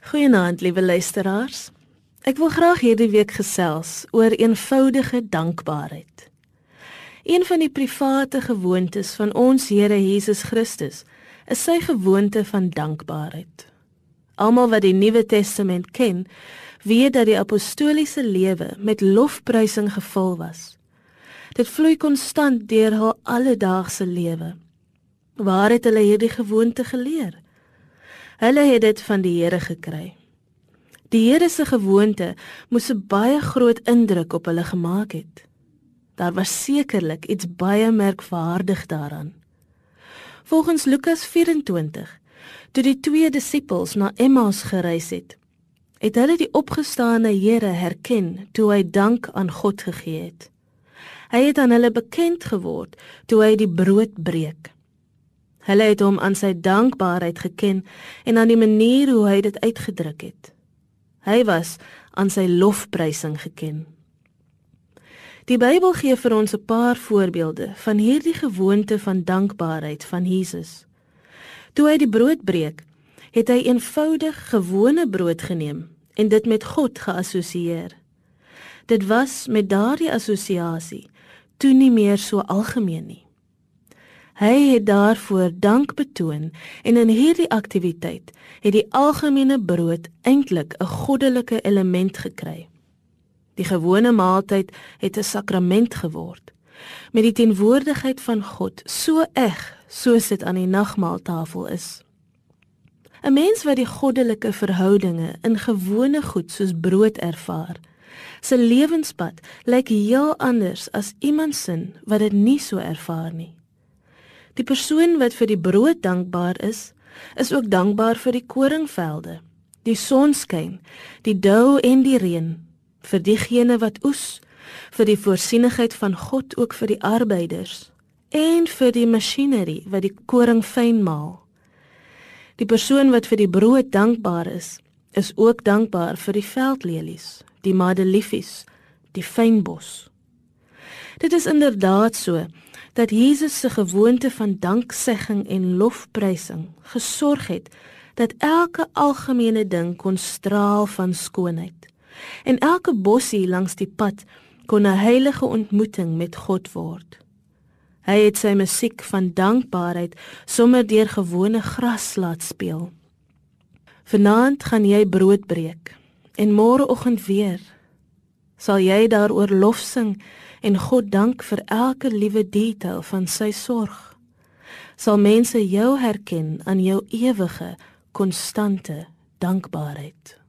Goeienaand, liewe luisteraars. Ek wil graag hierdie week gesels oor eenvoudige dankbaarheid. Een van die private gewoontes van ons Here Jesus Christus is sy gewoonte van dankbaarheid. Almal wat die Nuwe Testament ken, weet dat die apostoliese lewe met lofprysing gevul was. Dit vloei konstant deur hul alledaagse lewe. Waar het hulle hierdie gewoonte geleer? Hulle het dit van die Here gekry. Die Here se gewoonte moes 'n baie groot indruk op hulle gemaak het. Daar was sekerlik iets baie merkwaardig daaraan. Volgens Lukas 24, toe die twee disippels na Emmaus gereis het, het hulle die opgestane Here herken toe hy dank aan God gegee het. Hy het aan hulle bekend geword toe hy die brood breek. Hulle het hom aan sy dankbaarheid geken en aan die manier hoe hy dit uitgedruk het. Hy was aan sy lofprysing geken. Die Bybel gee vir ons 'n paar voorbeelde van hierdie gewoonte van dankbaarheid van Jesus. Toe hy die brood breek, het hy eenvoudig gewone brood geneem en dit met God geassosieer. Dit was met daardie assosiasie toe nie meer so algemeen nie. Hy het daarvoor dank betoon en in hierdie aktiwiteit het die algemene brood eintlik 'n goddelike element gekry. Die gewone maaltyd het 'n sakrament geword met die teenwoordigheid van God so eg soos dit aan die nagmaaltafel is. 'n Mens wat die goddelike verhoudinge in gewone goed soos brood ervaar, sy lewenspad lyk heel anders as iemand sin wat dit nie so ervaar nie. Die persoon wat vir die brood dankbaar is, is ook dankbaar vir die koringvelde, die sonskyn, die dou en die reën, vir diegene wat oes, vir die voorsienigheid van God ook vir die arbeiders en vir die masjinerie wat die koring fyn maal. Die persoon wat vir die brood dankbaar is, is ook dankbaar vir die veldlelies, die madeliefies, die fynbos. Dit is inderdaad so dat Jesus se gewoonte van danksegging en lofprysing gesorg het dat elke algemene ding kon straal van skoonheid en elke bossie langs die pad kon 'n heilige ontmoeting met God word. Hy het sy musiek van dankbaarheid sommer deur gewone gras laat speel. Vanaand gaan jy brood breek en môreoggend weer sal jy daaroor lof sing en God dank vir elke liewe detail van sy sorg. Sal mense jou herken aan jou ewige, konstante dankbaarheid.